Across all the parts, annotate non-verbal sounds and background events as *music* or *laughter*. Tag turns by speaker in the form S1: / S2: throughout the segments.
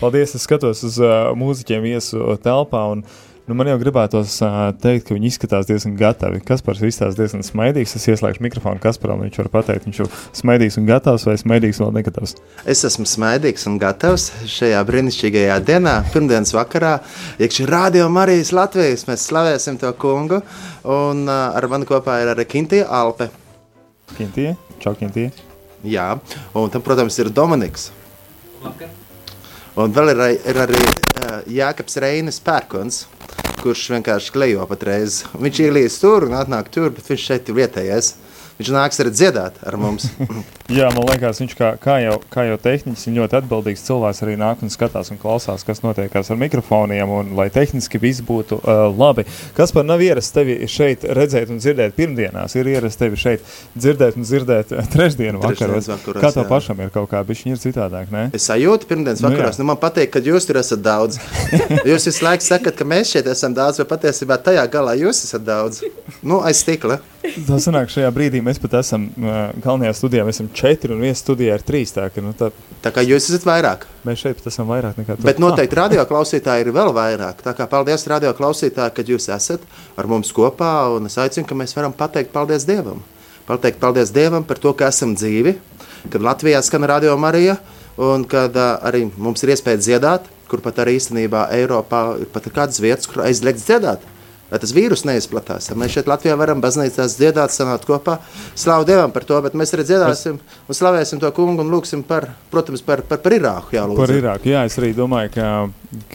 S1: paldies, es skatos uz uh, mūziķiem viesu telpā un Nu, man jau gribētos uh, teikt, ka viņi izskatās diezgan gatavi. Kaspars izskatās diezgan smaidīgs. Es ieslēgšu mikrofonu Kasparam, viņš var pateikt, viņš ir smaidīgs un gatavs vai smaidīgs vēl negatavs.
S2: Es esmu smaidīgs un gatavs šajā brīnišķīgajā dienā, pirmdienas vakarā. Iekšā radio Marijas Latvijas mēs slavēsim to kungu. Un uh, ar mani kopā ir arī Kintija Alpe.
S1: Kintija? Čau, Kintija.
S2: Jā, un tam, protams, ir Dominiks. Labdien. Un vēl ir, ir arī uh, Jānis Reinis Pērkons, kurš vienkārši klejo patreiz. Viņš ielīdz tur un atnāk tur, bet viņš šeit ir vietējais. Viņš nāks arī dziedāt ar mums. *laughs*
S1: Jā, man liekas, viņš kā, kā, jau, kā jau tehniski ir ļoti atbildīgs cilvēks. Arī nāk un skatās un klausās, kas notiek ar mikrofoniem, un lai tehniski viss būtu uh, labi. Kas par nav ierasts tevi šeit redzēt un dzirdēt pirmdienās, ir ierasts tevi šeit dzirdēt un dzirdēt trešdienu vakaros. vakaros kā tev pašam ir kaut kā, bet viņi ir citādāk, ne?
S2: Es sajūtu pirmdienas vakaros, nu, nu man patīk, ka jūs tur esat daudz. *laughs* jūs visu laiku sakat, ka mēs šeit esam daudz, bet patiesībā tajā galā jūs esat daudz. Nu, aiz stikla.
S1: Tā sanāk, šajā brīdī mēs pat esam galvenajā studijā. Mēs esam četri un viena studijā ir trīs. Tā, ka, nu, tā,
S2: tā kā jūs esat vairāk.
S1: Mēs šeit esam vairāk nekā
S2: tur. Bet noteikti ah. radio klausītāji ir vēl vairāk. Tā kā paldies radio klausītāji, kad jūs esat ar mums kopā. Un es aicinu, ka mēs varam pateikt paldies Dievam. Pateikt paldies Dievam par to, ka esam dzīvi, kad Latvijā skan radio Marija un kad uh, arī mums ir iespēja dziedāt, kur pat arī īstenībā Eiropā ir pat kādas vietas, kur aizliegts dziedāt lai tas vīrus neizplatās. Mēs šeit Latvijā varam baznīcās dziedāt, sanākt kopā. Slavu Dievam par to, bet mēs arī dziedāsim un slavēsim to kungu un lūgsim par, protams, par, par, par Irāku. Jā,
S1: lūdzu. par Irāku, jā, es arī domāju, ka,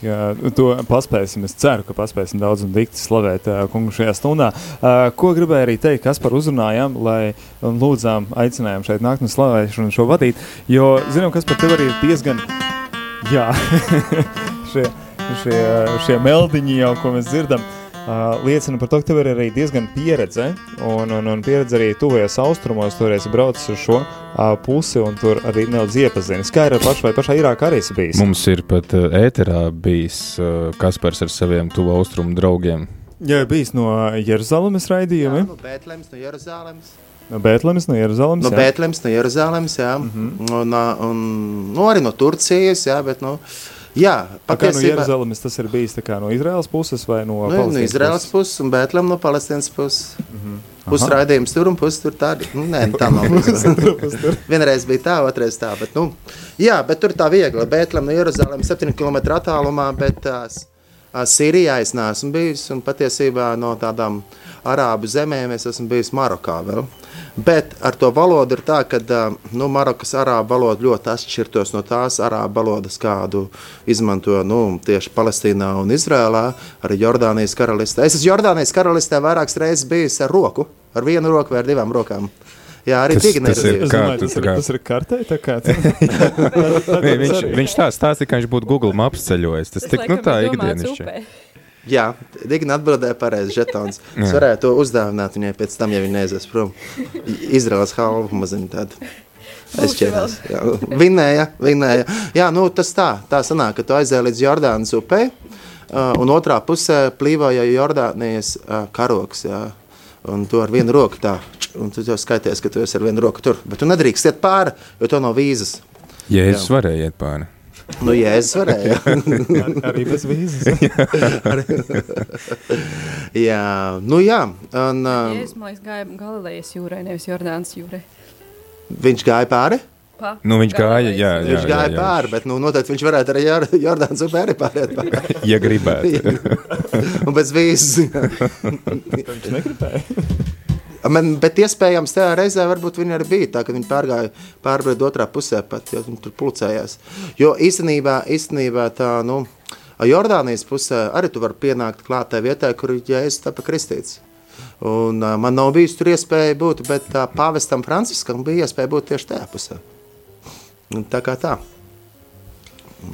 S1: ka to paspēsim. Es ceru, ka paspēsim daudz un dikti slavēt uh, kungu šajā stundā. Uh, ko gribēju arī teikt, kas par uzrunājām, lai lūdzām, aicinājām šeit nākt un slavēšanu šo vadīt, jo zinām, kas par tevi arī ir diezgan, jā, *laughs* šie, šie, šie meldiņi jau, ko mēs dzirdam. Uh, Uh, liecina par to, ka tev ir arī diezgan pieredze, un, un, un pieredze arī tuvajos austrumos, toreiz braucis uz šo uh, pusi, un tur arī nedaudz iepazīstinājis. Kā ir ar pašu vai pašā Irākā arī bijis?
S3: Mums ir pat uh, ēterā bijis uh, Kaspars ar saviem tuvu austrumu draugiem.
S1: Jā, bijis no Jeruzalemes raidījuma.
S2: Jā, no Bētlemes, no Jeruzalemes.
S1: No Bēntlēmas, no Jeruzalemes.
S2: No Bēntlēmas, no Jeruzalemes, jā. Mm -hmm. un, un, un nu, arī no Turcijas, jā, bet, nu, uh, Jā,
S1: patiesībā. No Jeruzalemes tas ir bijis no Izraels puses vai no nu,
S2: no Izraels puses un Bētlem no Palestīnas puses. Mm -hmm. Pusraidījums tur un pusi tur tādi. Nu, nē, tā nav. *laughs* Vienreiz bija tā, otrreiz tā. Bet, nu, jā, bet tur tā viegli. Bētlem no Jeruzalemes 7 km attālumā, bet tās Sīrijā es neesmu bijis un patiesībā no tādām arābu zemēm es esmu bijis Marokā vēl. Bet ar to valodu ir tā, ka nu, Marokas arābu valoda ļoti atšķirtos no tās arābu valodas, kādu izmanto nu, tieši Palestīnā un Izrēlā, arī Jordānijas karalistē. Es esmu Jordānijas karalistē vairākas reizes bijis ar roku, ar vienu roku vai ar divām rokām. Jā, arī tas,
S1: tas ir. Kā, domāju, tas, tas ir kartē, tā kā. *laughs* *laughs*
S3: viņš, viņš tā stāsta, ka viņš būtu Google Maps ceļojis. Tas tik, nu tā ikdienišķi.
S2: Jā, Digna atbildēja pareizi. Žetons. *laughs* Es varētu to uzdāvināt viņai pēc tam, ja viņa neaizies prom. Izraels halvu maziņu tādu. Aizķērās. Jā, vinēja, vinēja. Jā, nu tas tā, tā sanāk, ka tu aizēji līdz Jordānas upei, uh, un otrā pusē plīvoja Jordānijas uh, karoks, jā. Un tu ar vienu roku tā, un tu jau skaities, ka tu esi ar vienu roku tur. Bet tu nedrīkst iet pāri, jo to nav vīzas.
S3: Jēzus varēja iet pāri.
S2: Nu, Jēzus varēja. *laughs*
S1: Ar, arī bez vīzes. *laughs*
S2: jā, nu jā.
S4: Un, um, Jēzus, man liekas, gāja Galilejas jūrai, nevis Jordānas jūrai.
S2: Viņš gāja pāri?
S3: Pa? Nu, viņš gāja, jā, jā,
S2: viņš gāja jā, jā. pāri, bet nu, noteikti viņš varētu arī Jordānas upē arī pāriet pāri. *laughs*
S3: ja gribētu.
S2: Un bez vīzes.
S1: viņš negribēja.
S2: Man, bet iespējams, tajā reizē varbūt viņi arī bija tā, ka viņi pārgāja pārbraukt otrā pusē pat, jo viņi tur pulcējās. Jo īstenībā, īstenībā tā, nu, Jordānijas pusē arī tu vari pienākt klāt tai vietai, kur Jēzus tapa kristīts. Un, uh, man nav bijis tur iespēja būt, bet uh, pāvestam Franciskam bija iespēja būt tieši tajā pusē. Un tā kā tā.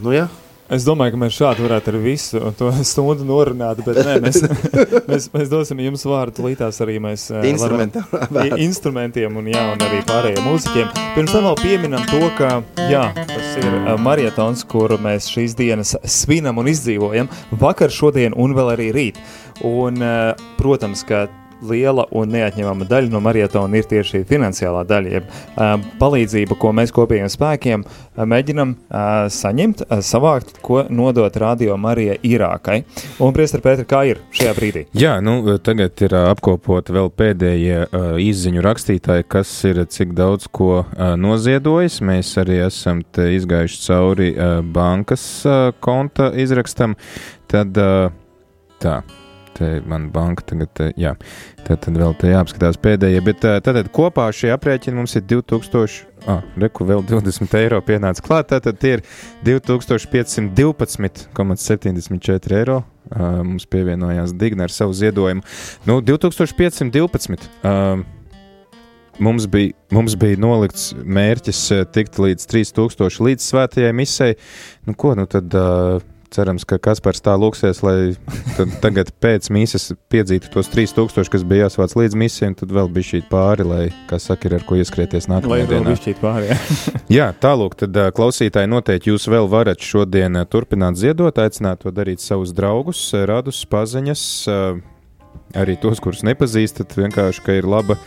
S2: Nu, jā.
S1: Es domāju, ka mēs šādi varētu ar visu to *laughs* stundu norunāt, bet nē, mēs, *laughs* mēs, mēs dosim jums vārdu līdās arī mēs varam, instrumentiem un, jā, un arī pārējiem mūziķiem. Pirms tam vēl pieminam to, ka jā, tas ir marietons, kuru mēs šīs dienas svinam un izdzīvojam vakar, šodien un vēl arī rīt. Un, protams, ka liela un neatņemama daļa no marietona ir tieši šī finansiālā daļa, jeb uh, palīdzība, ko mēs kopējiem spēkiem uh, mēģinam uh, saņemt, uh, savākt, ko nodot Radio Marija Irākai. Un, Priester Pēter, kā ir šajā brīdī?
S3: Jā, nu, tagad ir uh, apkopot vēl pēdējie uh, izziņu rakstītāji, kas ir cik daudz ko uh, noziedojis. Mēs arī esam izgājuši cauri uh, bankas uh, konta izrakstam. Tad uh, tā te man banka tagad, jā, tad, tad vēl te jāapskatās pēdējie, bet tātad kopā šie aprēķini mums ir 2000, ah, reku vēl 20 eiro pienāca klāt, tātad tie ir 2512,74 eiro. Mums pievienojās Digna ar savu ziedojumu. Nu, 2512. Uh, mums bija, mums bija nolikts mērķis tikt līdz 3000 līdz svētajai misijai. Nu, ko nu tad? Uh, cerams, ka Kaspars tā lūksies, lai *laughs* tagad pēc mīsas piedzītu tos 3000, kas bija jāsvāc līdz misijai, un tad vēl bija šī pāri, lai, kā saka, ir ar ko ieskrieties nākamajā dienā.
S1: Pāri, jā. *laughs*
S3: jā, tālūk, tad klausītāji noteikti jūs vēl varat šodien turpināt ziedot, aicināt to darīt savus draugus, radus, paziņas, arī tos, kurus nepazīstat, vienkārši, ka ir laba.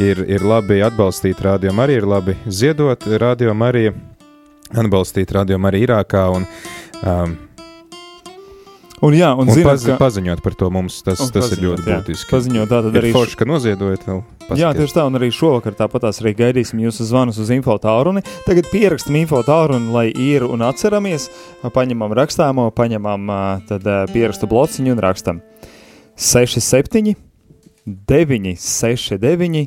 S3: Ir, ir labi atbalstīt radio arī, ir labi ziedot radio arī, atbalstīt radio arī Irākā. Un, um,
S1: Un, jā, un, un zināt,
S3: paz, ka... paziņot par to mums, tas, tas ir ļoti jā. būtiski.
S1: Paziņot, tā tad arī.
S3: Forši, ka noziedojat vēl.
S1: Paskatīt. Jā, tieši tā, un arī šovakar tāpatās arī gaidīsim jūsu zvanus uz info tālruni. Tagad pierakstam info tālruni, lai ir un atceramies, paņemam rakstāmo, paņemam tad pierakstu blociņu un rakstam 67, 9, 6, 9,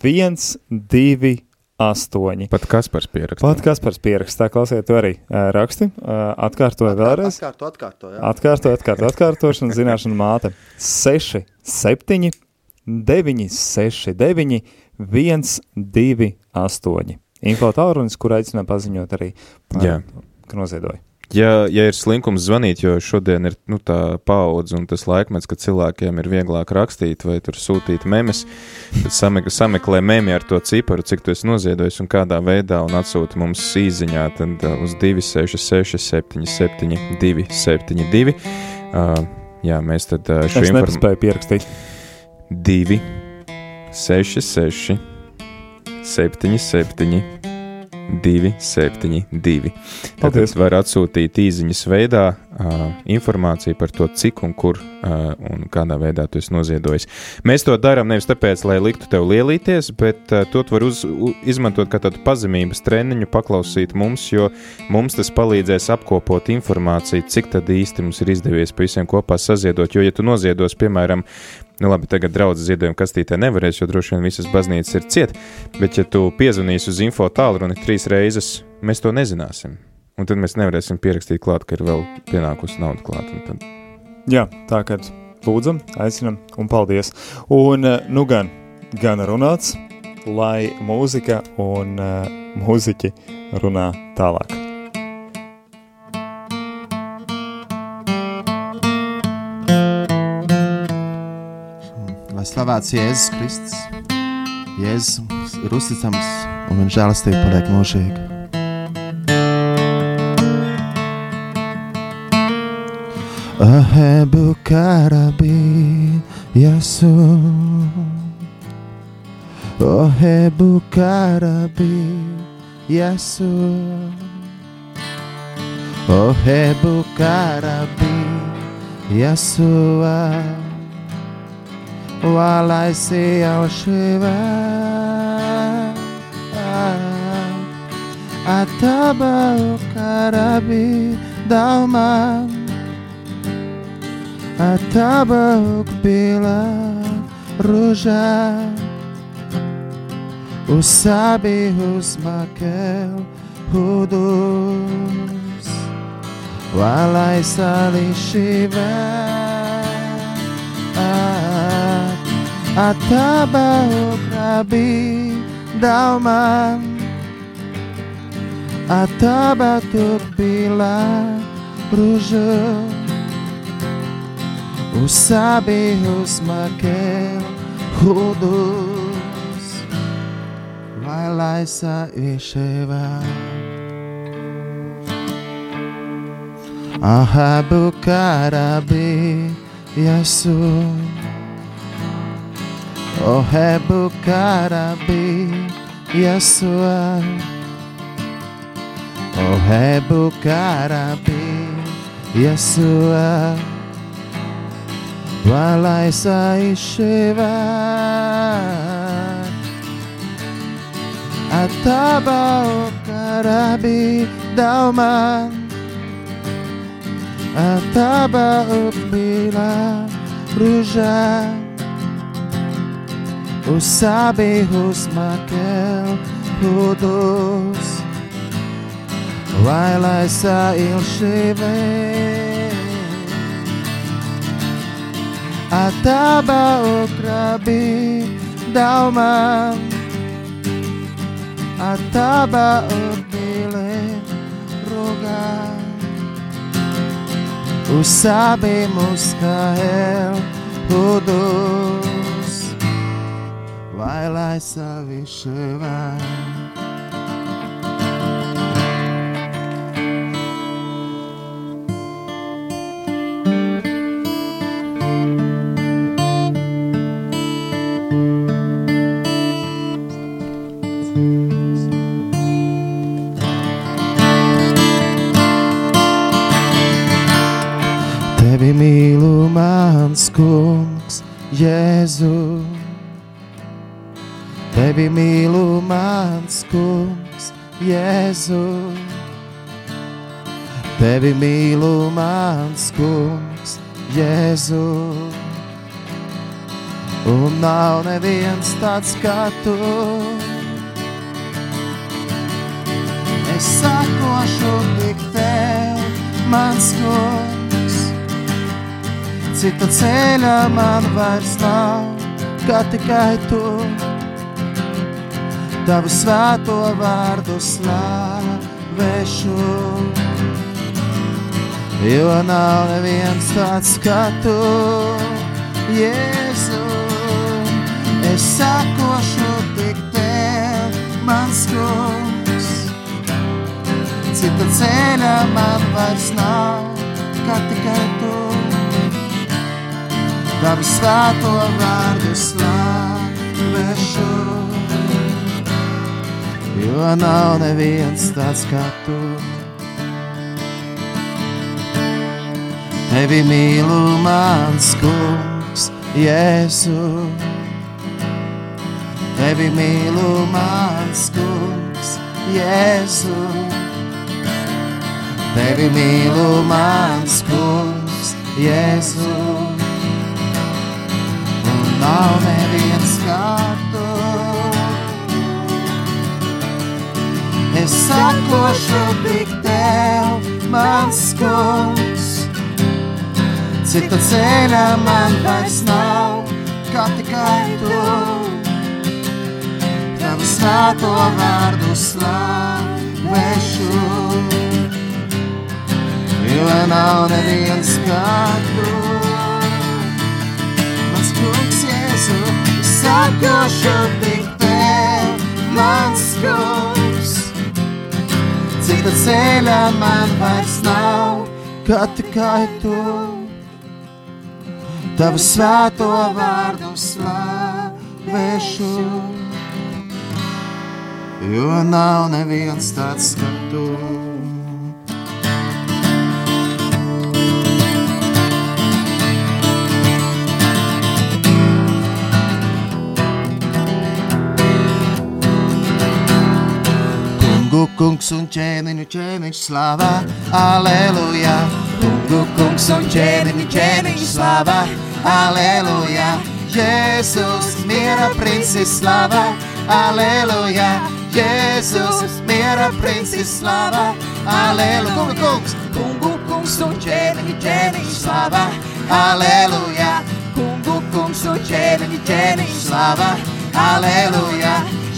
S1: 1, 2, astoņi.
S3: Pat Kaspars pieraksta.
S1: Pat Kaspars pieraksta. Tā klausiet, arī uh, raksti. Uh, atkārtoju
S2: Atkār,
S1: vēlreiz.
S2: Atkārto, atkārto, jā.
S1: Atkārto, atkārto, atkārtošana, zināšana māte. 6, 7, 9, 6, 9, 1, 2, 8. Info tālrunis, kur aicinām paziņot arī,
S3: uh,
S1: ka noziedoja.
S3: Ja, ja ir slinkums zvanīt, jo šodien ir nu, tā paudze un tas laikmets, kad cilvēkiem ir vieglāk rakstīt vai sūtīt memes, tad samek, sameklē memi ar to ciparu, cik tu esi noziedojis un kādā veidā, un atsūti mums īsiņā uz 266, 77, 272. Uh, jā, mēs tad uh, šo
S1: informāciju nespēju pierakstīt.
S3: 2, 6, 6, 7, 7. 272. Tad var atsūtīt īsiņas veidā uh, informāciju par to, cik un kur uh, un kādā veidā tu esi noziedojis. Mēs to darām nevis tāpēc, lai liktu tev lielīties, bet uh, to var uz, u, izmantot kā tādu pazemības treniņu, paklausīt mums, jo mums tas palīdzēs apkopot informāciju, cik tad īsti mums ir izdevies pa visiem kopā saziedot. Jo, ja tu noziedos, piemēram, Nu, labi, tagad draudzes ziedojuma kastītē nevarēs, jo droši vien visas baznīcas ir ciet, bet ja tu piezvanīsi uz info tālruni trīs reizes, mēs to nezināsim. Un tad mēs nevarēsim pierakstīt klāt, ka ir vēl pienākusi nauda klāt. Tad...
S1: Jā, tā kā lūdzam, aicinam un paldies. Un eh, nu gan, gan runāts, lai mūzika un uh, mūziķi runā tālāk.
S2: Lai slavēts Jēzus Kristus. Jēzus ir uzticams un viņa žēlastība paliek mūžīga. Ahebu karabi yasu Ohebu karabi yasu Ohebu karabi Yasua while I say our Shiva. Atabarukarabi Dharma o Bila Ruja Usabi makel Hudus Walai Sali Shiva ah. A tabaokra bidalma A tabatuk bila ruja O sabihus makel hudus Lailaisa isheva Ahabukarabi Yasu Ahabukarabi Yasu o Hebu Carabi Yeshua O Hebu Carabi Yeshua Walai Saishiva Ataba O Carabi Dalman Ataba O Bila Rujah Usabejos matel todos Laila Israel Sheve Ataba Okrabi Dalman Ataba Okbile Rogar o sabemos cair todos. É muskael hudos Wailai sa visheva Tevi mīlu, mans kungs, Jēzu. Tevi mīlu, mans kungs, Jēzu. Tevi mīlu, mans kungs, Jēzu. Un nav neviens tāds kā tu. Es sakošu tik tev, mans kungs. Cita ceļa man vairs nav, kā tikai tu. Tavu svēto vārdu slavēšu, jo nav neviens tāds kā tu, Jēzu. Es sakošu tik tev, mans kungs. Cita ceļa man vairs nav, kā tikai tu. Tavu svēto vārdu slavēšu, jo nav neviens tāds kā tu. Tevi mīlu, mans kungs, Jēzu. Tevi mīlu, mans kungs, Jēzu. Tevi mīlu, mans kungs, Jēzu. Un nav neviens kā tu. Es sakošu tik tev, mans kungs. Cita ceļa man vairs nav, kā tikai tu. Tavu svēto vārdu slavēšu, jo nav neviens kā tu. Mans kungs, Jēzu, sakošu tik tev, mans kungs. Cita ceļa man vairs nav, kā tikai tu. Tavu svēto vārdu slavēšu, jo nav neviens tāds kā tu. Kungs un ķēniņu ķēniņš slavā, aleluja. Kungu kungs un ķēniņu ķēniņš slavā, aleluja. Jēzus miera princis slavā, aleluja. Jēzus miera princis slavā, aleluja. Kungu kungs, kungu kungs un ķēniņu ķēniņš slavā, aleluja. Kungu kungs un ķēniņu ķēniņš slavā, aleluja.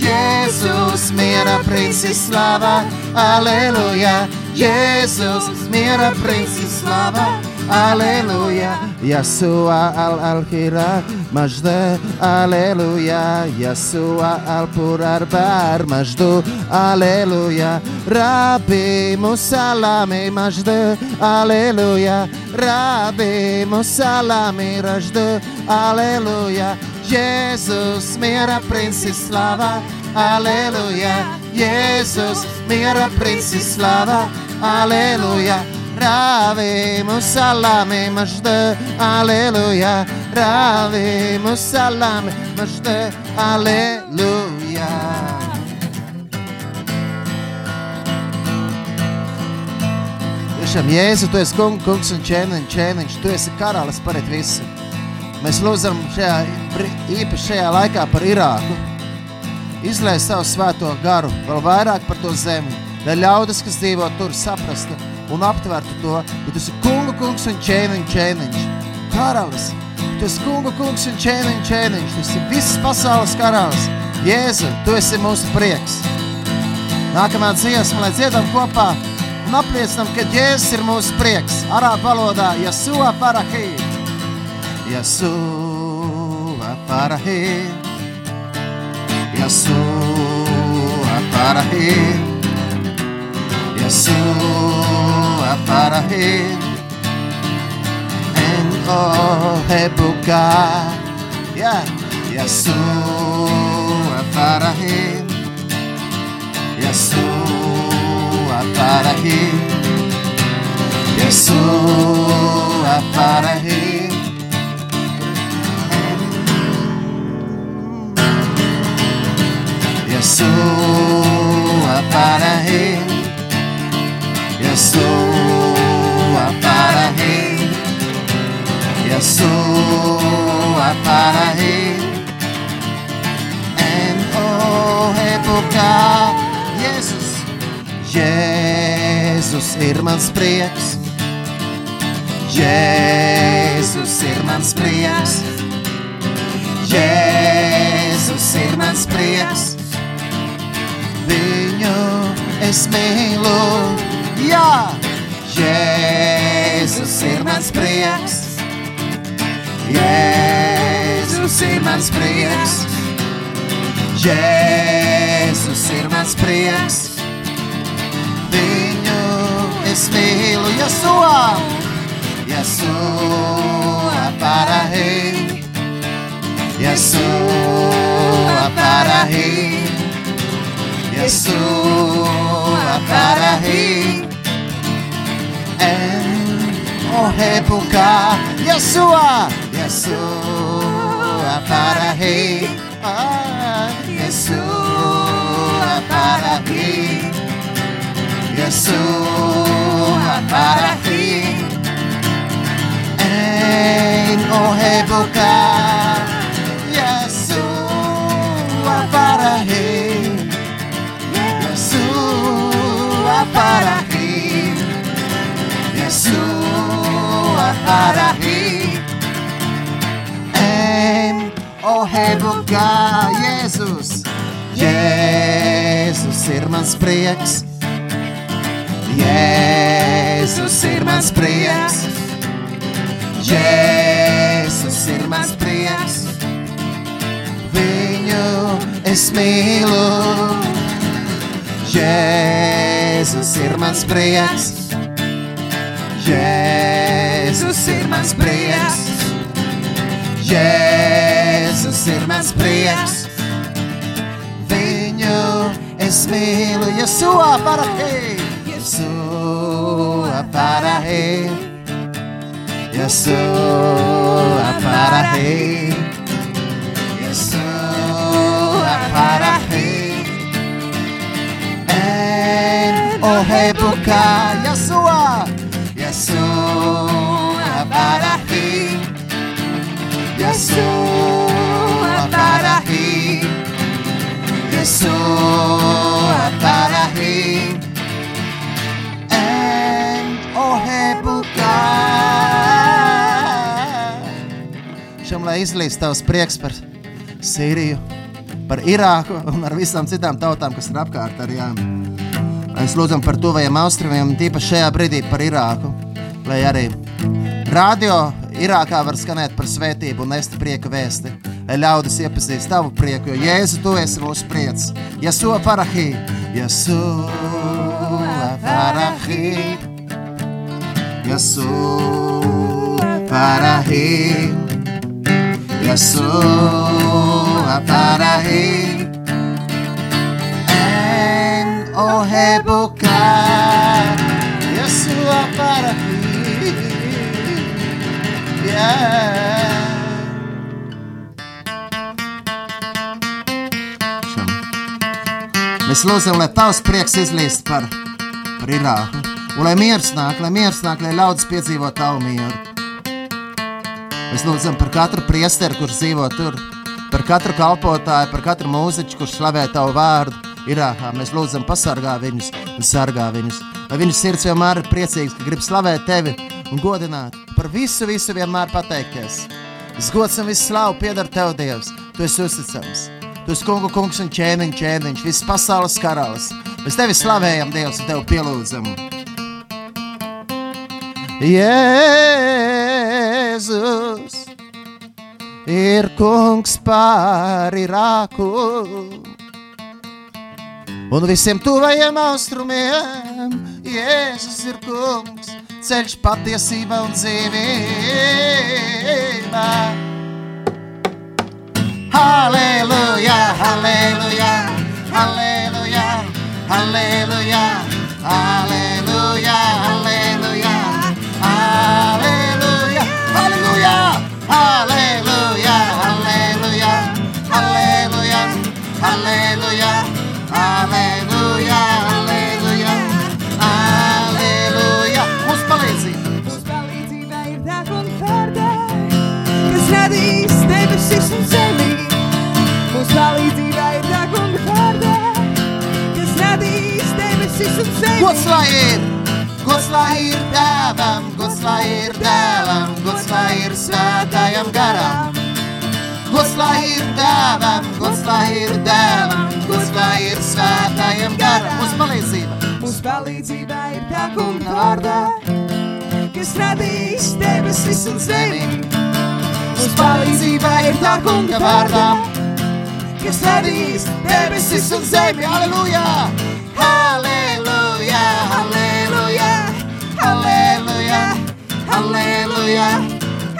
S2: Jēzus miera princis slavā, aleluja. Jēzus miera princis slavā, aleluja. Yeshua al al-Hira majde, aleluja. Yeshua al-Purar bar majdu, aleluja. Rabbi Musalami majde, aleluja. Rabbi Musalami rajdu, aleluja. Jēzus, miera princis slava, aleluja. Jēzus, miera princis slava, aleluja. Ravim salami mažda, aleluja. Ravim salami mažda, aleluja. Tiešām, Jēzu, tu esi kung, kungs un ķēniņš, ķēniņš, tu esi karalis paret visu. Mēs lūdzam šajā, īpaši šajā laikā par Irāku. Izlēj savu svēto garu, vēl vairāk par to zemi, lai ļaudis, kas dzīvo tur, saprastu un aptvertu to, ka tu esi kungu kungs un ķēniņš, ķēniņš, karalis. Tu esi kungu kungs un ķēniņš, ķēniņš, tu esi visas pasaules karalis. Jēzu, tu esi mūsu prieks. Nākamā dziesma, lai dziedam kopā un apliecinam, ka Jēzus ir mūsu prieks. Arābu valodā e a sua para re. E a sua para re. E a sua para re. En o época e a sua para re. E a sua para re. E a sua para re. Yasua Parahi. Yasua Parahi. Yasua Parahi. Yasua Parahi. Yasua Parahi. Yasua Parahi. En Ohebuka. Jēzus, Jēzus ir mans prieks. Jēzus ir mans prieks. Jēzus ir mans prieks. Viņu es mīlu. Jā, Jēzus ir mans prieks. Jēzus ir mans prieks. Jēzus ir mans prieks. Viņu es mīlu, Jasua, Jasua Parahi, Jasua é honrei por e a sua e a sua para rei. Ah, e a sua para rei, e a sua para rei. em honrei por Yeshua Parahi En Ohebuka Jēzus Jēzus ir mans prieks Jēzus ir mans prieks Jēzus ir mans prieks Viņu es mīlu Jēzus ir mans prieks Jēzus ir mans prieks Jēzus ir mans prieks Viņu es mīlu Jesua parahi Jesua parahi Jesua parahi Jesua parahi En Ohebuka Jesua Jesua lai izlīst tavs prieks par Sīriju, par Irāku un ar visām citām tautām, kas ir apkārt ar jām. Mēs lūdzam par tuvajiem austrumiem, tīpaši šajā brīdī par Irāku, lai arī radio Irākā var skanēt par svētību un nest prieka vēsti, lai ļaudis iepazīst tavu prieku, jo Jēzu, tu esi mūsu prieks. Jesu parahi, Jesu parahi, Jesu parahi, Jesu para ir en Ojebucar. Yeshua para ir. Yeah. Mēs lūdzam, lai tavs prieks izlīst par, par Irāku. Un lai miers nāk, lai miers nāk, lai ļaudis piedzīvo tavu mieru. Mēs lūdzam par katru priesteru, kurš dzīvo tur, par katru kalpotāju, par katru mūziķu, kurš slavē tavu vārdu. Irākā mēs lūdzam, pasargā viņus un sargā viņus. Lai viņu sirds vienmēr ir priecīgs, ka grib slavēt tevi un godināt, par visu, visu vienmēr pateikties. Viss gods un viss slavu pieder tev, Dievs. Tu esi uzticams. Tu esi kungu kungs un ķēniņš, ķēniņš, viss pasaules karalis. Mēs tevi slavējam, Dievs, un tevi pielūdzam. Jēzus ir kungs pār Irāku un visiem tuvajiem austrumiem. Jēzus ir kungs, ceļš patiesība un dzīvība. Halleluja, halleluja, halleluja, halleluja, halleluja, lai ir, gods lai ir tēvam, gods lai ir dēlam, gods lai ir svētājam garam. Gods lai ir tēvam, gods lai ir dēlam, gods lai ir svētājam garam. Mums palīdzība!
S5: Mūsu palīdzība ir tā kunga vārdā, kas radīs debesis un zemi. Mūsu palīdzība ir tā kunga vārdā, kas radīs debesis un zemi.
S2: Halleluja! Halleluja! Halleluja! Halleluja!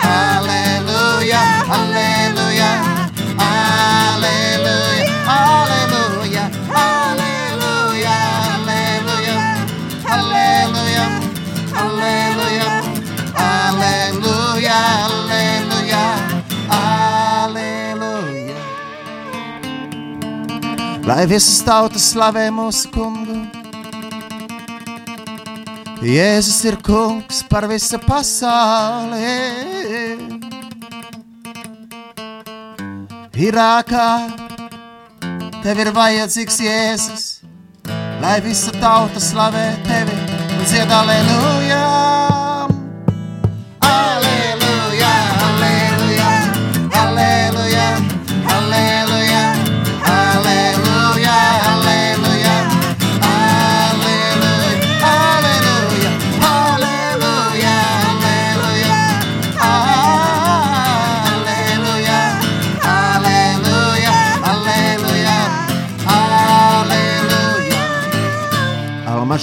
S2: Halleluja! Halleluja! Halleluja! Halleluja! Halleluja! Halleluja! Halleluja! Halleluja! Halleluja! Halleluja! Halleluja! Lai visas tautas slavē mūsu kungu. Jēzus ir kungs par visu pasauli. Irākā tev ir vajadzīgs Jēzus, lai visa tauta slavē tevi un dzied aleluja.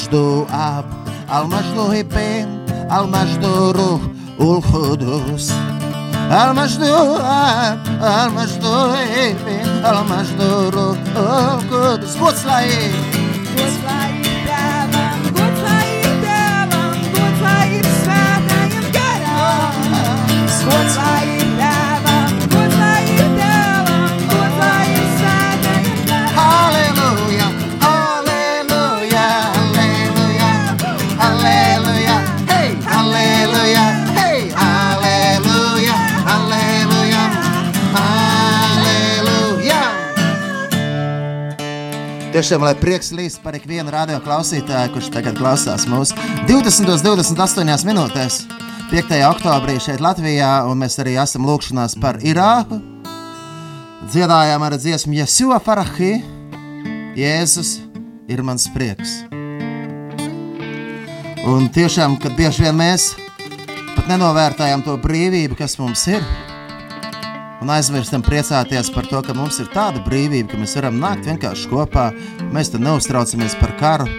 S5: do ab, almas do repente, almas do ruh, ul khudus. Almas do ab,
S2: almas do repente, almas do ruh, o khudus. What's like? Tiešām, lai prieks līst par ikvienu radio klausītāju, kurš tagad klausās mūsu 20. 28 minūtēs, 5. oktobrī šeit Latvijā, un mēs arī esam lūkšanās par Irāku. Dziedājām ar dziesmu Jēzus Farahi. Jēzus ir mans prieks. Un tiešām, kad bieži vien mēs pat nenovērtējam to brīvību, kas mums ir, un aizmirstam priecāties par to, ka mums ir tāda brīvība, ka mēs varam nākt vienkārši kopā, mēs tad neuztraucamies par karu,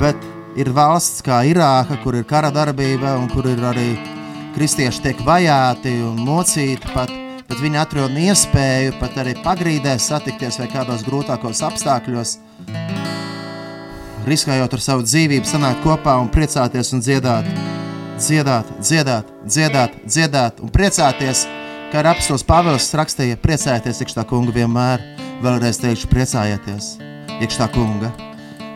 S2: bet ir valsts kā Irāka, kur ir kara darbība un kur ir arī kristieši tiek vajāti un mocīti pat bet viņi atrod iespēju pat arī pagrīdē satikties vai kādos grūtākos apstākļos, riskējot ar savu dzīvību, sanākt kopā un priecāties un dziedāt. Dziedāt, dziedāt, dziedāt, dziedāt un priecāties, kā ar apstos Pāvils rakstīja, priecājieties iekšā kunga vienmēr. Vēlreiz teikšu, priecājieties iekšā kunga.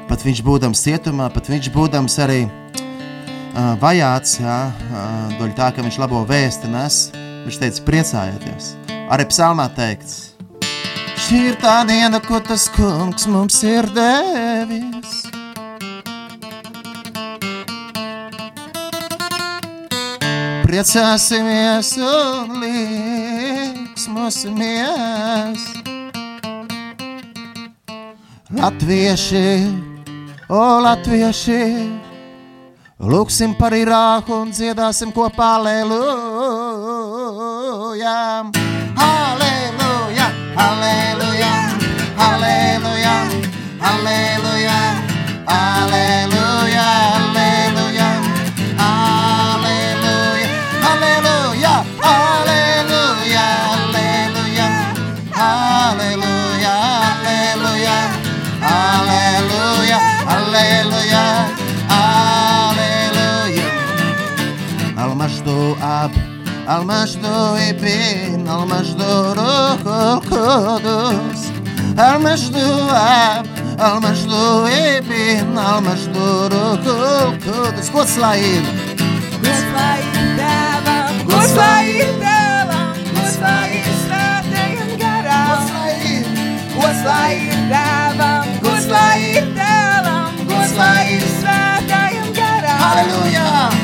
S2: Pat viņš būdams cietumā, pat viņš būdams arī uh, vajāts, jā, uh, daļai tā, ka viņš labo vēsti nes, viņš teica, priecājieties. Arī psalmā teikts, šī ir tā diena, ko tas kungs mums ir devis. Priecāsimies un liksmosimies. Latvieši, o latvieši, lūksim par Irāku un dziedāsim kopā aleluja. Aleluja, aleluja, aleluja, aleluja, aleluja,
S5: المجد ابن المجد روح القدس المجد اب المجد ابن المجد روح القدس Благословен Благословен Давам Благословен Давам Благословен Святым горам
S2: Благословен Благословен Давам Благословен Давам Благословен Святым горам Аллилуйя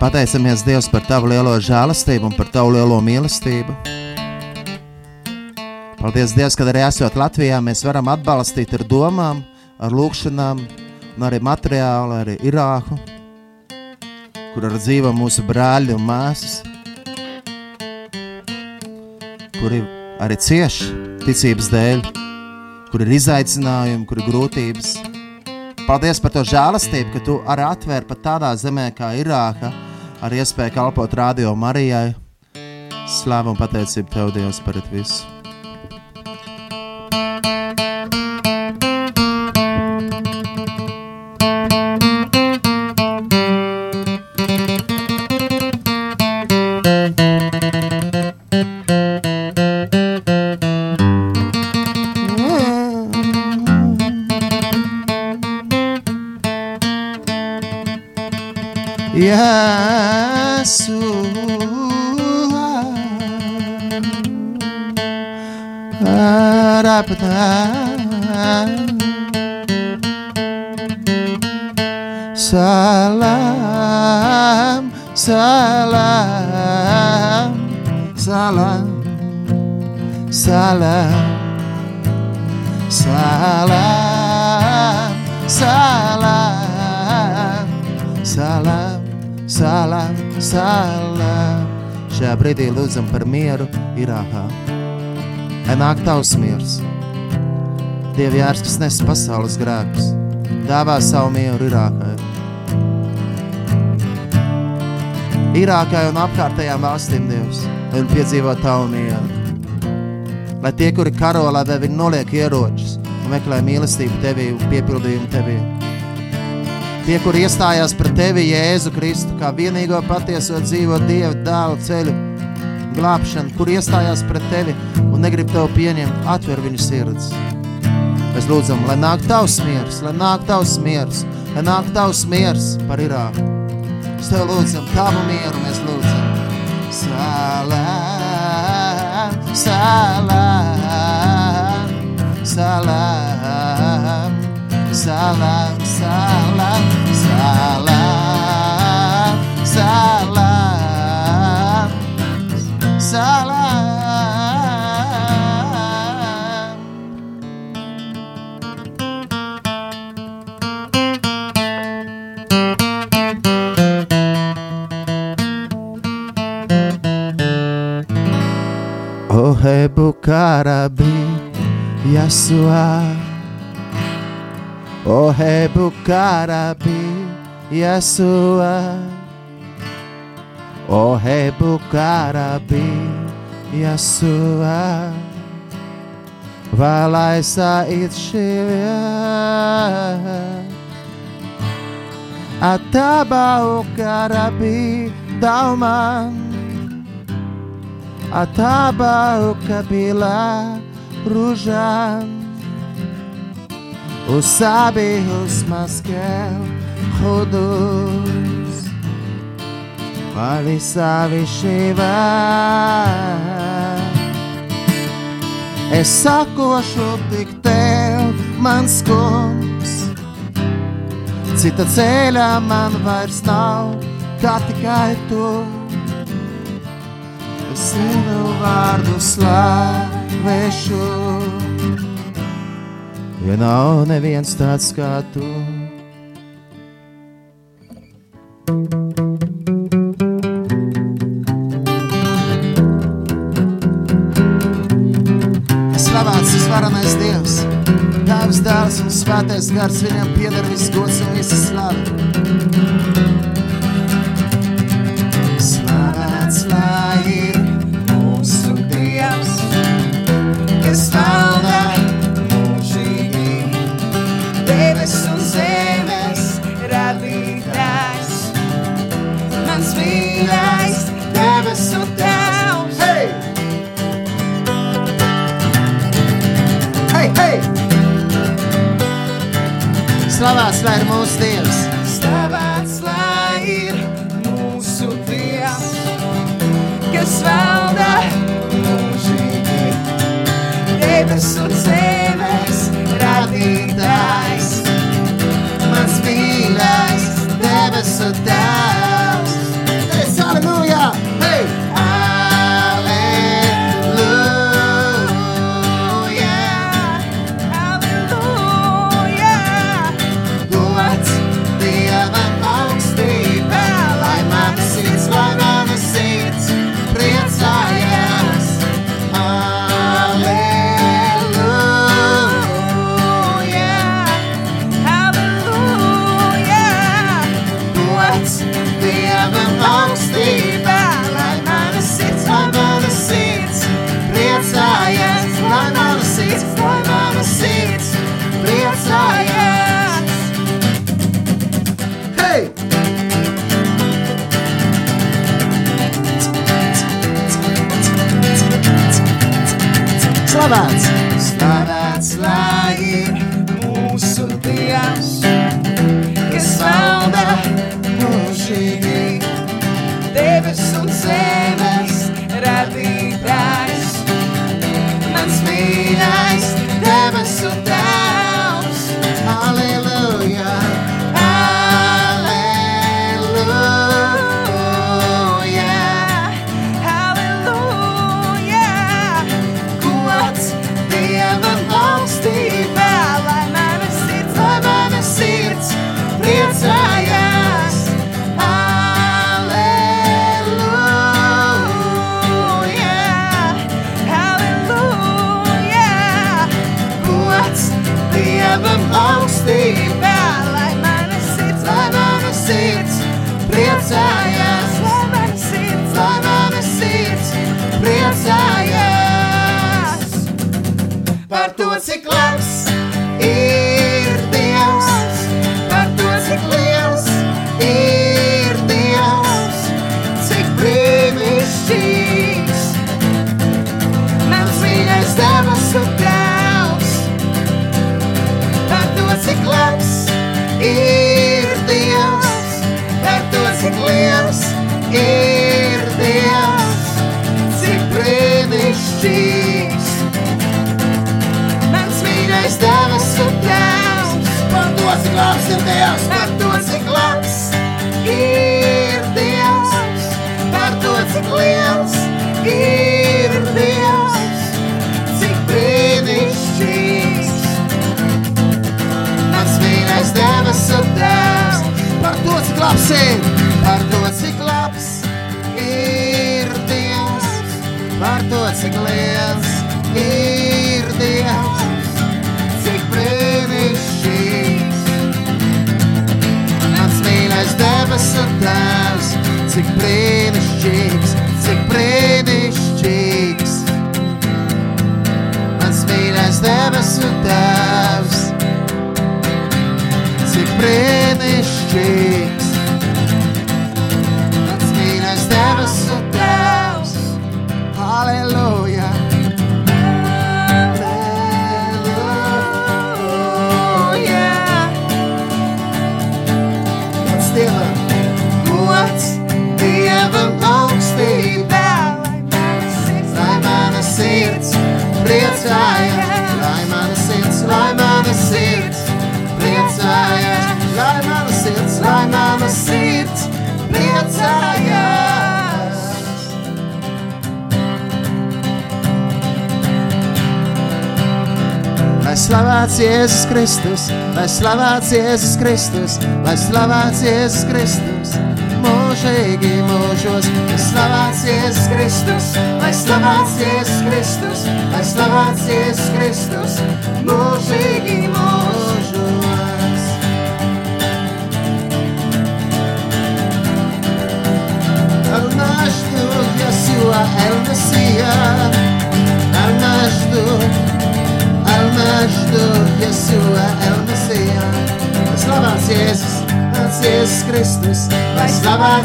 S2: pateicamies Dievam par Tavu lielo žēlastību un par Tavu lielo mīlestību. Paldies, Dievs, ka arī esot Latvijā, mēs varam atbalstīt ar domām, ar lūgšanām, un arī materiālu, arī Irāku, kur ar dzīvo mūsu brāļi un māsas, kuri arī cieš ticības dēļ, kur ir izaicinājumi, kur ir grūtības. Paldies par to žēlastību, ka tu arī atvēri pat tādā zemē kā Irāka ar iespēju kalpot radio Marijai. Slāva un pateicība Tev, Dievs, par visu! Nāk tavs miers, Dievi jārs, kas nes pasaules grēkus, dāvā savu mieru Irākai. Irākai un apkārtējām valstīm, Dievs, lai viņi piedzīvo tavu mieru. Lai tie, kuri karo, lai viņi noliek ieročus un meklē mīlestību tevī un piepildījumu tevī. Tie, kuri iestājās pret tevi, Jēzu Kristu, kā vienīgo patieso dzīvo Dieva dēlu ceļu, glābšanu, kur iestājās pret tevi negrib tevi pieņemt, atver viņu sirds. Mēs lūdzam, lai nāk tavs miers, lai nāk tavs miers, lai nāk tavs miers par Irāku. Mēs tev lūdzam, tavu mieru mēs lūdzam. Salam, salam, salam, salam, salam, carabi e a sua. O rebo carabi e a sua. Vai lá e sai Ataba o carabi dalman Ataba o cabila rujan Usabe Husmaskel, Chodus. Valisa Vishiva. Es sakošu tik tev, mans kungs. Cita ceļā man vairs nav, kā tikai tu. Es zinu vārdu slavēšu, jo nav neviens tāds kā tu. Slavēts tas varenais Dievs, Tēvs, Dēls un Svētais Gars, viņam pieder viss gods un visa slava. Slavēts! Dievs, par to, cik labs ir Dievs, par to, cik liels ir Dievs, cik brīnišķīgs. Mans mīļais debesu Tēvs, par to, cik labs ir, par to, cik labs ir Dievs, par to, cik liels ir Dievs, tēvs, cik brīnišķīgs, cik brīnišķīgs. Mans mīļais debesu tēvs, cik brīnišķīgs. Slavēts Jēzus Kristus, lai slavēts Jēzus Kristus, lai slavēts Jēzus Kristus, mūžīgi mūžos, lai slavēts Jēzus Kristus, lai slavēts Jēzus Kristus, lai slavēts Jēzus Kristus, mūžīgi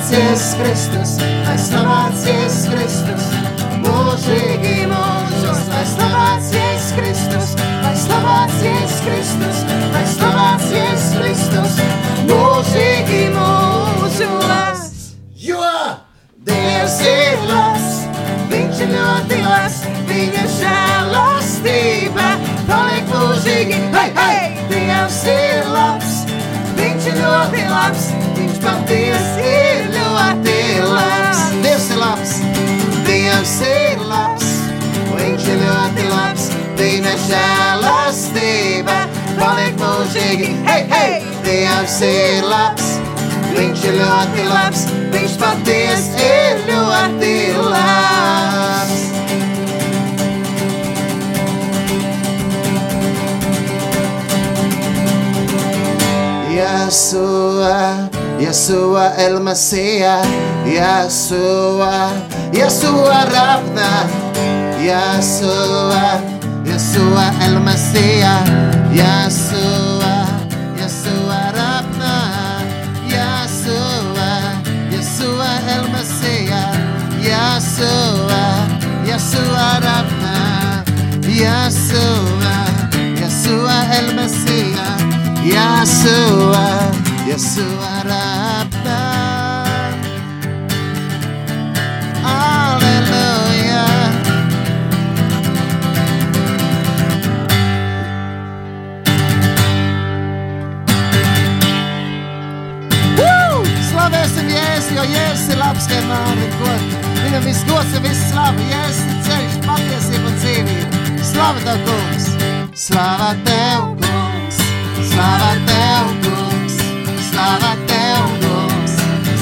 S2: graças prestas, mas žēlastība paliek mūžīgi. Hei, hei! Dievs ir labs, viņš ir ļoti labs, viņš patiesi ir ļoti labs. Yeshua, Yeshua el Mesías, Yeshua, Yeshua Rabna, Yeshua, Yesua El Mashiach Yesua Yesua Rabna Yesua Yesua El Mashiach Yesua Yesua Rabna Yesua Yesua El Mashiach Yesua Yesua Rabna god. Viņam viss gods un viss slava. Jēzus ir ceļš, patiesība un dzīvība. Slava Tev, kungs! Slava Tev, kungs! Slava Tev, kungs! Slava Tev, kungs!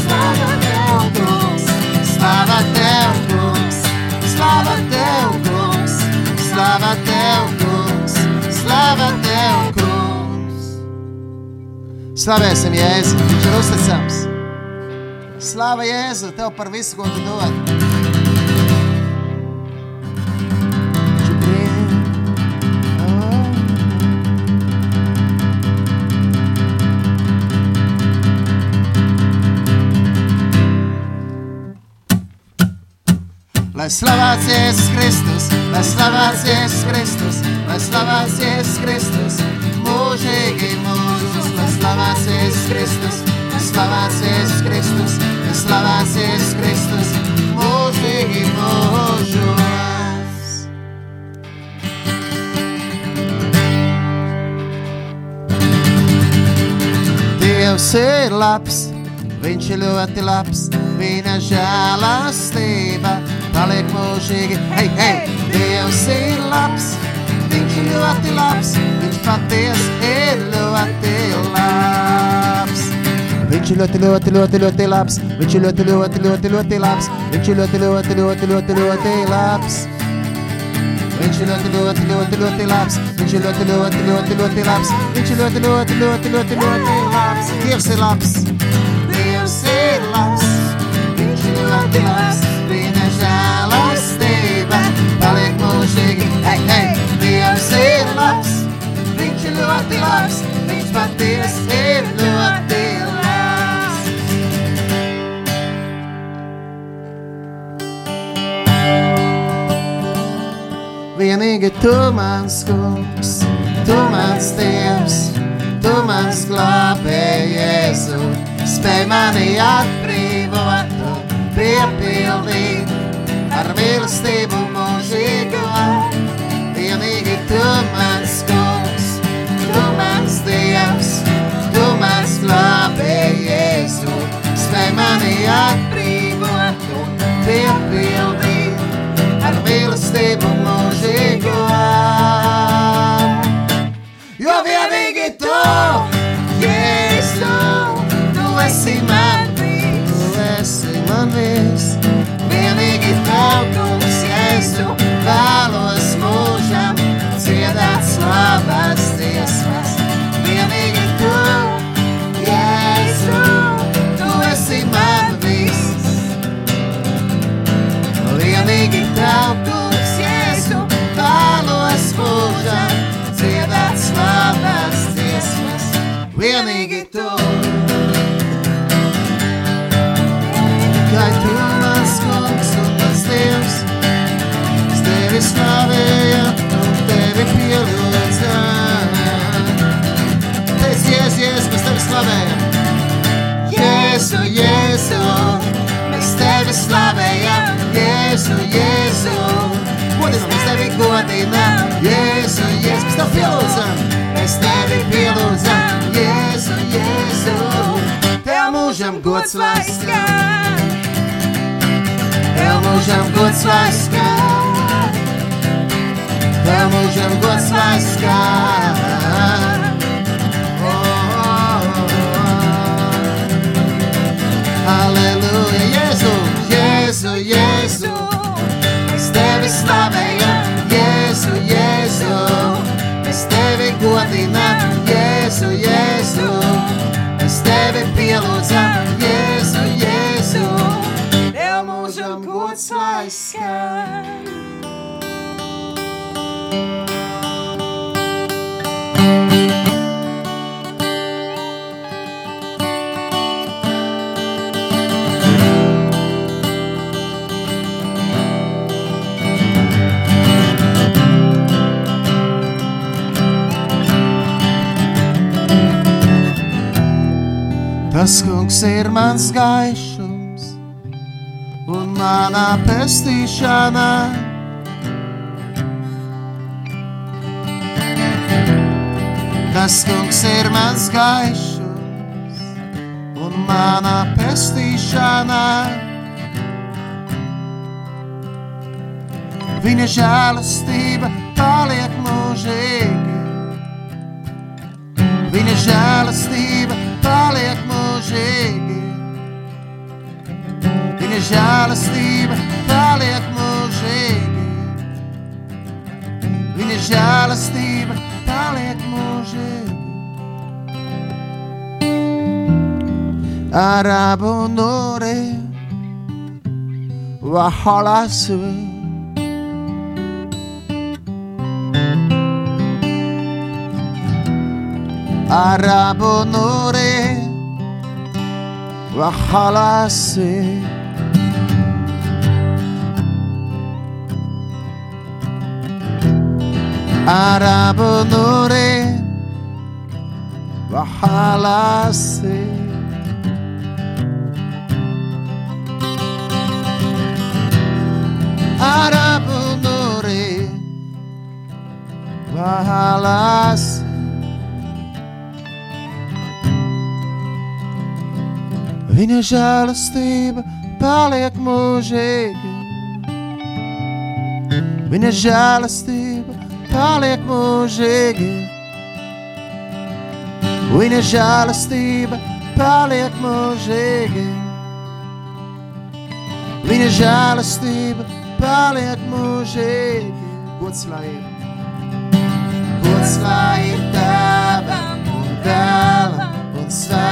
S2: Slava Tev, kungs! Slava Tev, kungs! Slava Tev, kungs! Slava Tev, kungs! Slava Tev, kungs! Slavēsim Jēzu, viņš ir uzticams. Slāva Jēzu, tev par visu, ko tu dod. Lai slavēts Jēzus Kristus, lai slavēts Jēzus Kristus, lai slavēts Jēzus Kristus, mūžīgi mūžus, lai slavēts Jēzus Kristus, lai slavēts Jēzus Kristus, lai slavēts Jēzus Kristus, mūžīgi mūžos. Dievs ir labs, viņš ir ļoti labs, viņa žēlastība paliek mūžīgi. Hei, hei, Dievs ir labs, viņš ir ļoti labs, viņš patiesi ir ļoti labs. Viņš ir ļoti, ļoti, ļoti, ļoti labs, viņš ir ļoti, ļoti, ļoti, ļoti labs, viņš ir ļoti, ļoti, ļoti, ļoti, ļoti labs. Viņš ir ļoti, ļoti, ļoti, ļoti labs. Viņš ir ļoti, ļoti, ļoti, ļoti labs. Viņš ir ļoti, ļoti, ļoti, ļoti, ļoti labs. Dievs ir labs. Dievs ir labs. Viņš ir ļoti labs. Mūžīgi. Hei, hei, Dievs ir labs. Viņš ir ļoti labs. Viņš patiesi ir ļoti labs. Vienīgi tu mans kungs, tu mans dievs, tu mans glābēji, Jēzu, spēj mani atbrīvot un piepildīt ar mīlestību mūžīgo. Vienīgi tu mans kungs, tu mans dievs, tu mans glābēji, Jēzu, spēj mani atbrīvot un piepildīt ar mīlestību mūžīgo. Jo vienīgi tu, Jēzu, tu esi man viss, tu esi man viss. Vienīgi tev, kungs, Jēzu, vēlos mūžam dziedāt slavas dziesmas. Vienīgi tu, Jēzu, tu esi man viss. Vienīgi tev, kungs, Jēzu, vēlos mūžam dziedāt slavas dziesmas. Vienīgi tu. Tevi slavējam un tevi pielūdzam. Teic, Jēzus, Jēzus, mēs tevi slavējam. Jēzu, Jēzu, mēs tevi slavējam, Jēzu, Jēzu. Godinam, mēs tevi godinam, Jēzu, Jēzu, mēs tevi pielūdzam, mēs tevi pielūdzam, Jēzu, Jēzu. Tev mūžam gods lai skan, tev mūžam gods lai skan, Oh, oh, oh. Aleluja, Jēzu, Jēzu, Jēzu. Mēs tevi slavējam, Jēzu, Jēzu. Mēs tevi godinām, Jēzu, Jēzu. Mēs tevi pielūdzam, Jēzu, Jēzu. Tev mūžam gods lai skan. Tas kungs ir mans gaišums un manā pestīšanā. Tas kungs ir mans gaišums un manā pestīšanā. Viņa žēlastība paliek mūžīgi. Viņa žēlastība paliek mūžīgi. Viņa žēlastība paliek mūžīgi. Viņa žēlastība paliek mūžīgi. Arabu nori wahalasu. Arabu nori the hall I see. Arabunuri, the hall I see. Arabunuri. Viņa žēlastība paliek mūžīgi. Viņa žēlastība paliek mūžīgi. Viņa žēlastība paliek mūžīgi. Viņa žēlastība paliek mūžīgi. gods lai ir. Gods lai ir tēvam un dēlam un svētājam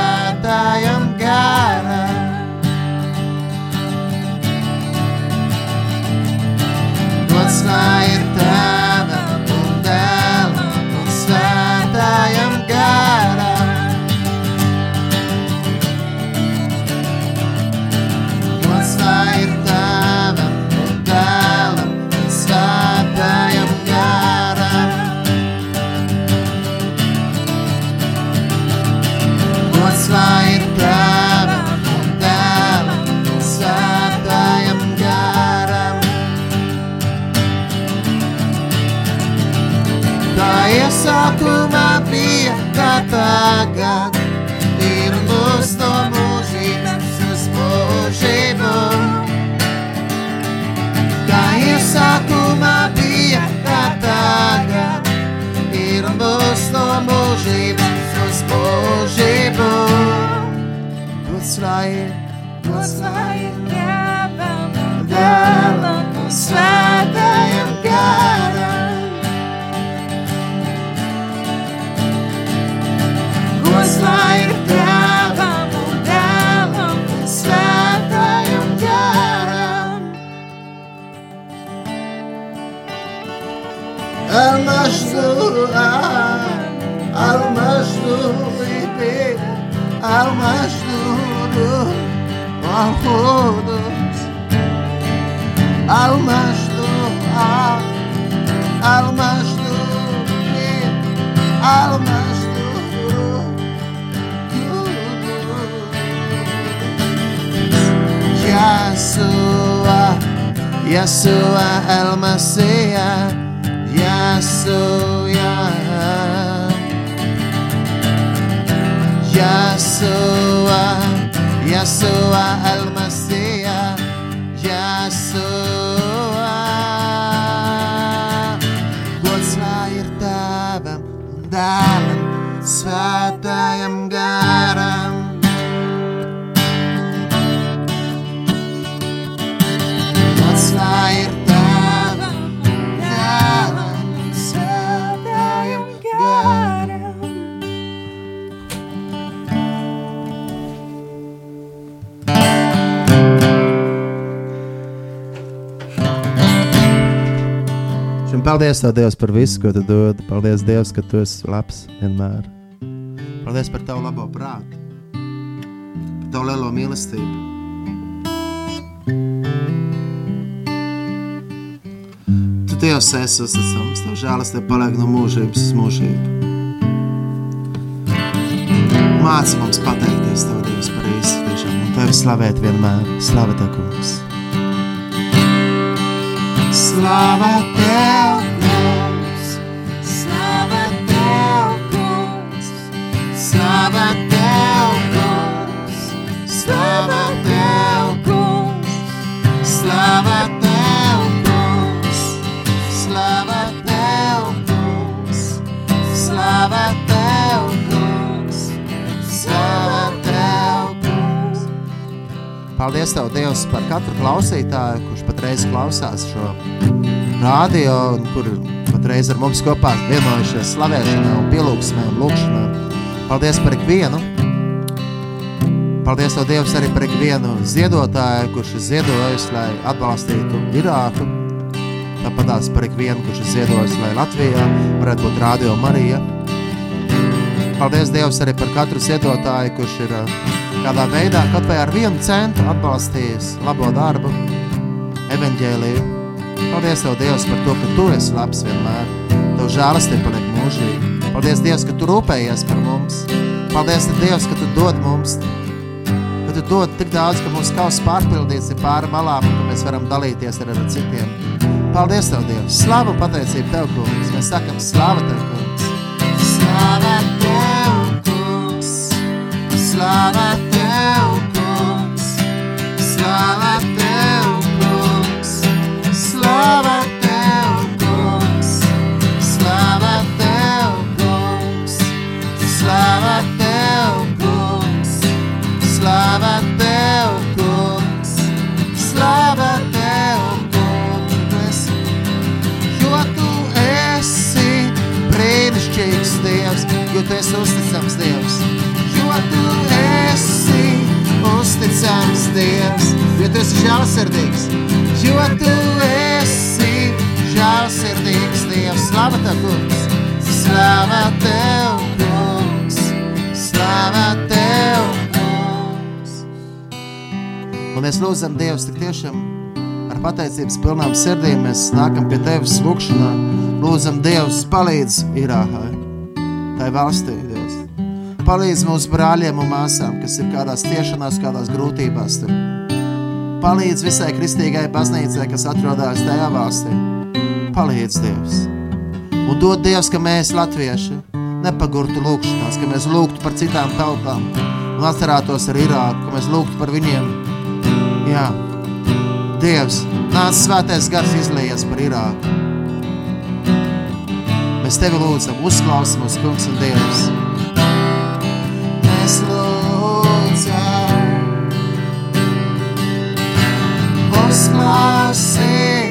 S2: soyez, non soyez capable d'avoir qu'on cara. un do Qu'on do المشروع المشروع به المشروع todos, almas do ar, almas do almas do tudo. A sua, e a sua alma ceia, e a sua, e a sua. Yeshua I. paldies, Tev, Dievs, par visu, ko Tu dod. Paldies, Dievs, ka Tu esi labs vienmēr. Paldies par Tavu labo prātu, par Tavu lielo mīlestību. Tu Dievs esi uzticams, Tavu žēlastība paliek no mūžības uz mūžību. Māci mums pateikties Tev, Dievs, par visu, tiešām, un Tevi slavēt vienmēr. Slava Tev, kungs! Slava Tev, kungs! Slava Tev, kungs! Slava Tev, kungs! Slava Tev, kungs! Slava Paldies, Tev, Dievs, par katru klausītāju, kurš patreiz klausās šo radio, un kur patreiz ar mums kopā vienojušies slavēšanā un pielūgsmē un lūkšanā. Paldies par ikvienu! Paldies, Tev, Dievs, arī par ikvienu ziedotāju, kurš ir ziedojis, lai atbalstītu Irāku. Tāpat tās par ikvienu, kurš ir ziedojis, lai Latvijā varētu būt Radio Marija. Paldies, Dievs, arī par katru ziedotāju, kurš ir ā, kādā veidā, kaut vai ar vienu centu atbalstījis labo darbu, evaņģēliju. Paldies, Tev, Dievs, par to, ka Tu esi labs vienmēr. Tev žēlastība paliek mūžīgi. Paldies, Dievs, ka Tu rūpējies par mums. Paldies, Dievs, ka Tu dod mums, ka Tu dod tik daudz, ka mūsu kauss pārpildīts ir pāri malām un ka mēs varam dalīties ar, ar citiem. Paldies, Tev, Dievs! Slavu pateicību Tev, kungs! Mēs sakam, slava Tev, kungs! Slava Tev, kungs! Slava Tev, tu esi uzticams Dievs. Jo tu esi uzticams Dievs, jo tu esi žēlsirdīgs. Jo tu esi žēlsirdīgs Dievs. Slava tev, kungs! Slava tev, kungs! Slava tev, kungs! Un mēs lūdzam Dievs tik tiešām ar pateicības pilnām sirdīm mēs nākam pie Tevis lūkšanā. Lūdzam Dievs palīdz Irākai, tai valstī, Dievs. Palīdz mūsu brāļiem un māsām, kas ir kādās tiešanās, kādās grūtībās tur. Palīdz visai kristīgai baznīcai, kas atrodas tajā valstī. Palīdz Dievs! Un dod Dievs, ka mēs, latvieši, nepagurtu lūkšanās, ka mēs lūgtu par citām tautām un atcerētos ar Irāku, ka mēs lūgtu par viņiem. Jā, Dievs, nāc svētais gars izlījies par Irāku. Mēs Tevi lūdzam, uzklausi mūsu kungs un Dievs. Mēs lūdzam, uzklausi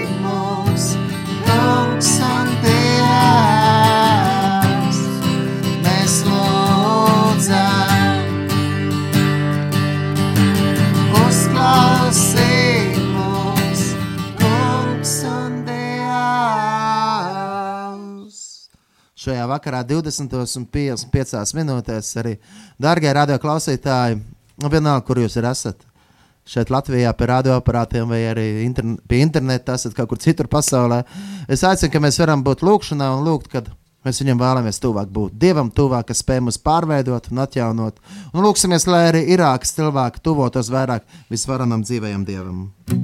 S2: vakarā 20 un 55 minūtēs arī, dārgie radio klausītāji, nu vienalga, kur jūs esat, šeit Latvijā pie radioaparātiem vai arī interne pie interneta, esat kaut kur citur pasaulē, es aicinu, ka mēs varam būt lūkšanā un lūgt, kad mēs viņam vēlamies tuvāk būt. Dievam tuvāk, kas spēj mūs pārveidot un atjaunot. Un lūksimies, lai arī Irākas cilvēki tuvotos vairāk visvarenam dzīvajam Dievam.
S5: Tuvāk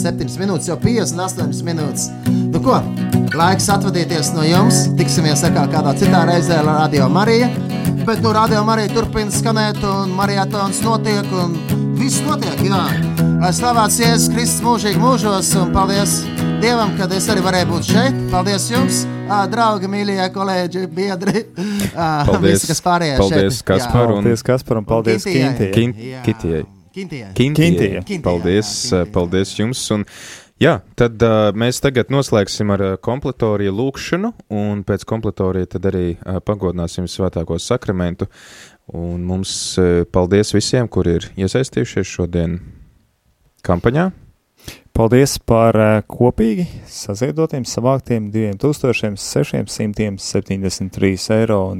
S2: 57 minūtes, jau 58 minūtes. Nu ko, laiks atvadīties no jums. Tiksimies atkal kādā citā reizē ar Radio Mariju. Bet nu, Radio Marija turpina skanēt, un maratons notiek, un viss notiek. Jā. Lai slavēts Jēzus Kristus mūžīgi mūžos, un paldies Dievam, ka es arī varēju būt šeit. Paldies jums, draugi, mīļie kolēģi, biedri.
S3: Paldies,
S2: visi, kas pārējie
S3: paldies. Kaspar, un-
S1: Paldies, Kaspar, un paldies,
S2: Kintijai.
S1: Kintijai.
S3: Kin-
S2: Jā.
S3: Kitijai.
S2: Kintijai.
S3: Kintija.
S2: Kintija,
S3: Paldies,
S2: jā, Kintija.
S3: paldies jums. Un, jā, tad uh, mēs tagad noslēgsim ar uh, kompletoriju lūkšanu, un pēc kompletorija tad arī uh, pagodināsim svētāko sakramentu. Un mums uh, paldies visiem, kuri ir iesaistījušies šodien kampaņā.
S1: Paldies par uh, kopīgi saziedotiem, savāktiem 2673 eiro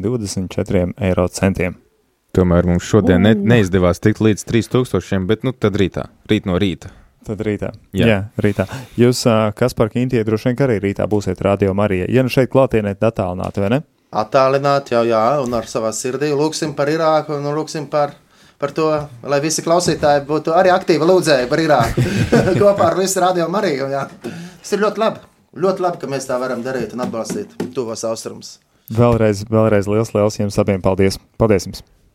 S1: un 24 eiro centiem.
S3: Tomēr mums šodien ne, neizdevās tikt līdz 3000, bet nu tad rītā, rīt no rīta.
S1: Tad rītā.
S3: Jā.
S1: Jā, rītā. Jūs, kas par Kintie, droši vien ka arī rītā būsiet radio Marija. Ja nu šeit klātienē attālināti, vai ne?
S2: Attālināt jau, jā, un ar savā sirdī lūksim par Irāku un lūksim par, par to, lai visi klausītāji būtu arī aktīvi lūdzēji par Irāku *laughs* kopā ar visu radio Mariju. Jā. Tas ir ļoti labi. Ļoti labi, ka mēs tā varam darīt un atbalstīt tuvos austrumus.
S1: Vēlreiz, vēlreiz liels, liels jums abiem paldies. Paldies jums!